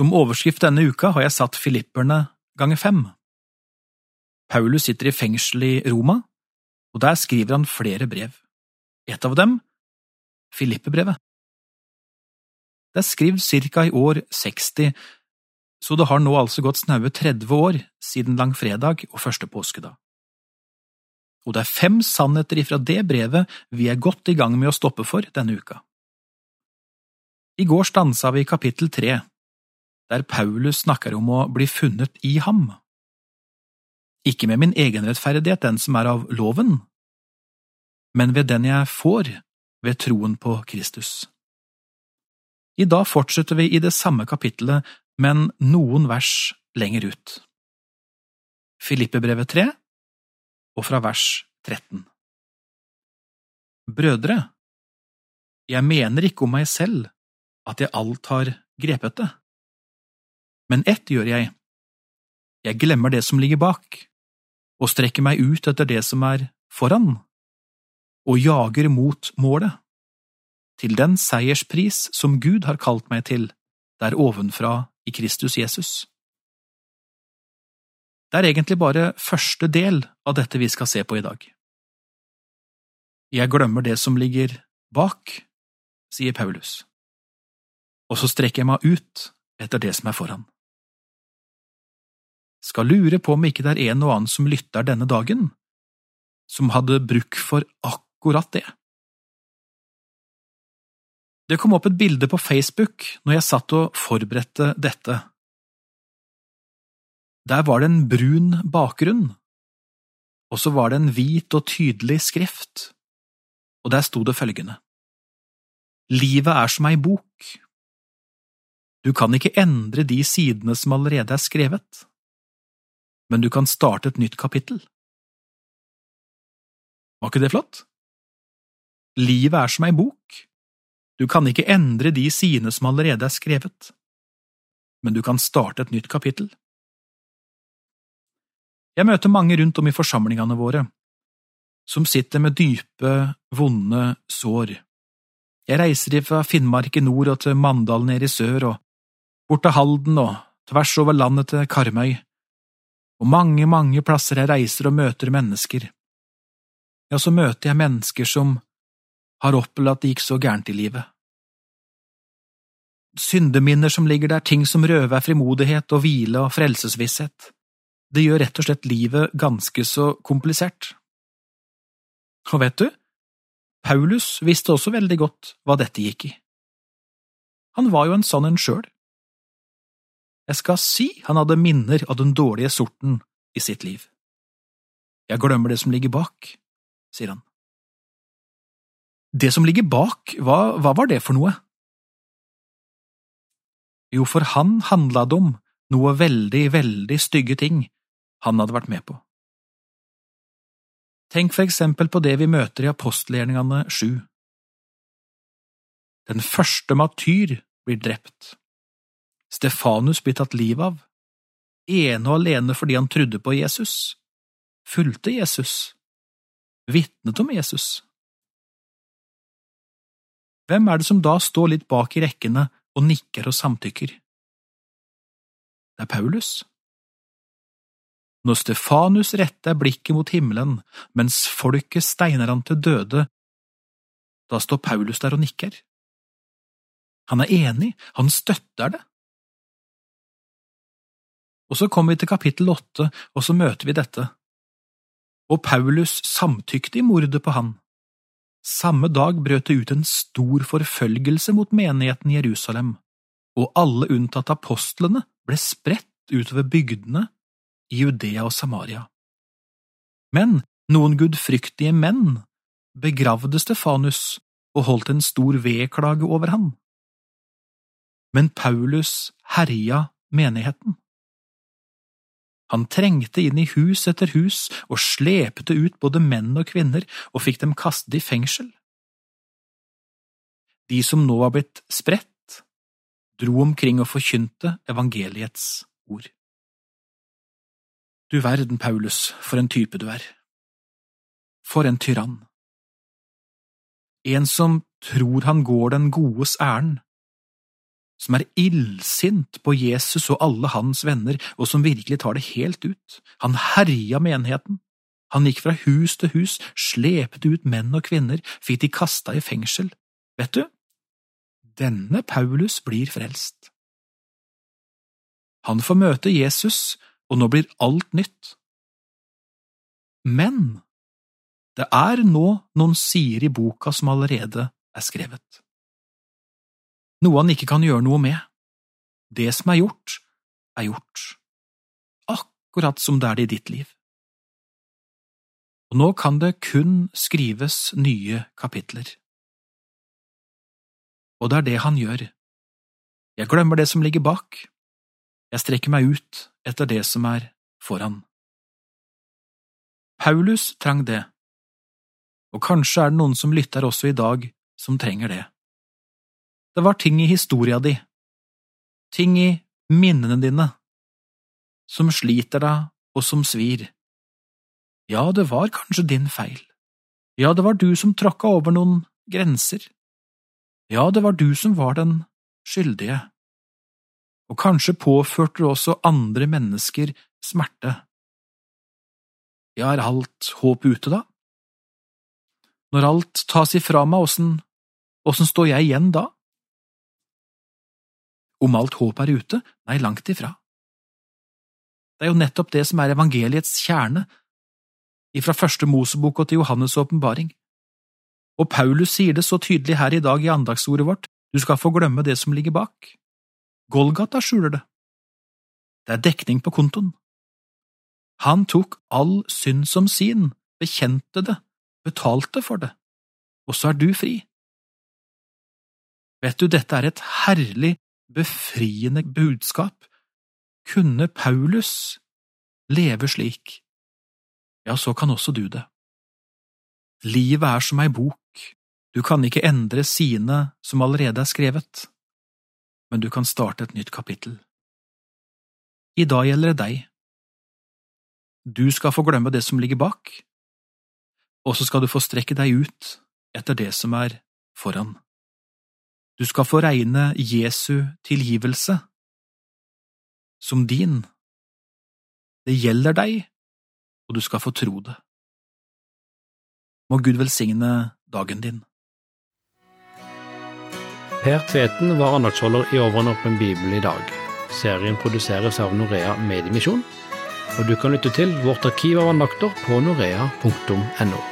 Som overskrift denne uka har jeg satt Filipperne ganger fem. Paulus sitter i fengsel i Roma, og der skriver han flere brev. Et av dem, Filippebrevet. Det er skrevet cirka i år 60, så det har nå altså gått snaue 30 år siden langfredag og første påskedag. Og det er fem sannheter ifra det brevet vi er godt i gang med å stoppe for denne uka. I går stansa vi i kapittel tre, der Paulus snakker om å bli funnet i ham. Ikke med min egen rettferdighet, den som er av loven, men ved den jeg får ved troen på Kristus. I dag fortsetter vi i det samme kapittelet, men noen vers lenger ut. Filippebrevet 3, og fra vers 13. Brødre, jeg mener ikke om meg selv at jeg alt har grepet det, men ett gjør jeg, jeg glemmer det som ligger bak, og strekker meg ut etter det som er foran, og jager mot målet, til den seierspris som Gud har kalt meg til, der ovenfra i Kristus Jesus. Det er egentlig bare første del av dette vi skal se på i dag. Jeg glemmer det som ligger bak, sier Paulus, og så strekker jeg meg ut etter det som er foran. Skal lure på om ikke det er en og annen som lytter denne dagen, som hadde bruk for akkurat det. Det kom opp et bilde på Facebook når jeg satt og forberedte dette. Der var det en brun bakgrunn, og så var det en hvit og tydelig skrift, og der sto det følgende. Livet er som ei bok. Du kan ikke endre de sidene som allerede er skrevet, men du kan starte et nytt kapittel. Var ikke det flott? Livet er som ei bok. Du kan ikke endre de sidene som allerede er skrevet, men du kan starte et nytt kapittel. Jeg møter mange rundt om i forsamlingene våre, som sitter med dype, vonde sår. Jeg reiser fra Finnmark i nord og til Mandal nede i sør, og bort til Halden og tvers over landet til Karmøy, og mange, mange plasser jeg reiser og møter mennesker. Ja, så møter jeg mennesker som har opplevd at det gikk så gærent i livet. Syndeminner som ligger der, ting som røver frimodighet og hvile og frelsesvisshet. Det gjør rett og slett livet ganske så komplisert. Og vet du, Paulus visste også veldig godt hva dette gikk i. Han var jo en sånn en sjøl. Jeg skal si han hadde minner av den dårlige sorten i sitt liv. Jeg glemmer det som ligger bak, sier han. Det som ligger bak, hva, hva var det for noe? Jo, for han handla det om noe veldig, veldig stygge ting han hadde vært med på. Tenk for eksempel på det vi møter i apostelgjerningene sju. Den første matyr blir drept. Stefanus blir tatt livet av, ene og alene fordi han trodde på Jesus, fulgte Jesus, vitnet om Jesus. Hvem er det som da står litt bak i rekkene og nikker og samtykker? Det er Paulus. Når Stefanus retter blikket mot himmelen mens folket steiner han til døde, da står Paulus der og nikker. Han er enig, han støtter det. Og så kommer vi til kapittel åtte, og så møter vi dette. Og Paulus samtykte i mordet på han. Samme dag brøt det ut en stor forfølgelse mot menigheten i Jerusalem, og alle unntatt apostlene ble spredt utover bygdene i Judea og Samaria. Men noen gudfryktige menn begravde Stefanus og holdt en stor vedklage over han. Men Paulus herja menigheten. Han trengte inn i hus etter hus og slepte ut både menn og kvinner og fikk dem kastet i fengsel. De som nå var blitt spredt, dro omkring og forkynte evangeliets ord. Du verden, Paulus, for en type du er. For en tyrann. En som tror han går den godes ærend, som er illsint på Jesus og alle hans venner, og som virkelig tar det helt ut. Han herja menigheten. Han gikk fra hus til hus, slepte ut menn og kvinner, fikk de kasta i fengsel. Vet du, denne Paulus blir frelst. Han får møte Jesus, og nå blir alt nytt. Men det er nå noen sider i boka som allerede er skrevet. Noe han ikke kan gjøre noe med. Det som er gjort, er gjort. Akkurat som det er det i ditt liv. Og nå kan det kun skrives nye kapitler. Og det er det han gjør. Jeg glemmer det som ligger bak. Jeg strekker meg ut etter det som er foran. Paulus trang det, og kanskje er det noen som lytter også i dag som trenger det. Det var ting i historia di, ting i minnene dine, som sliter deg og som svir. Ja, det var kanskje din feil. Ja, det var du som tråkka over noen grenser. Ja, det var du som var den skyldige. Og kanskje påførte du også andre mennesker smerte. Ja, er alt håp ute, da? Når alt tas ifra meg, åssen, står jeg igjen da? Om alt håp er ute? Nei, langt ifra. Det er jo nettopp det som er evangeliets kjerne, ifra første Mosebok og til Johannes' åpenbaring. Og Paulus sier det så tydelig her i dag i andagsordet vårt, du skal få glemme det som ligger bak. Golgata skjuler det. Det er dekning på kontoen. Han tok all synd som sin, bekjente det, betalte for det, og så er du fri. Vet du, dette er et herlig, befriende budskap. Kunne Paulus leve slik, ja, så kan også du det. Livet er som ei bok, du kan ikke endre sine som allerede er skrevet, men du kan starte et nytt kapittel. I dag gjelder det deg. Du skal få glemme det som ligger bak, og så skal du få strekke deg ut etter det som er foran. Du skal få regne Jesu tilgivelse som din. Det gjelder deg, og du skal få tro det. Må Gud velsigne dagen din. Per Tveten var andaktsholder i Over en bibel i dag. Serien produseres av Norea Mediemisjon og du kan lytte til vårt arkiv av andakter på norea.no.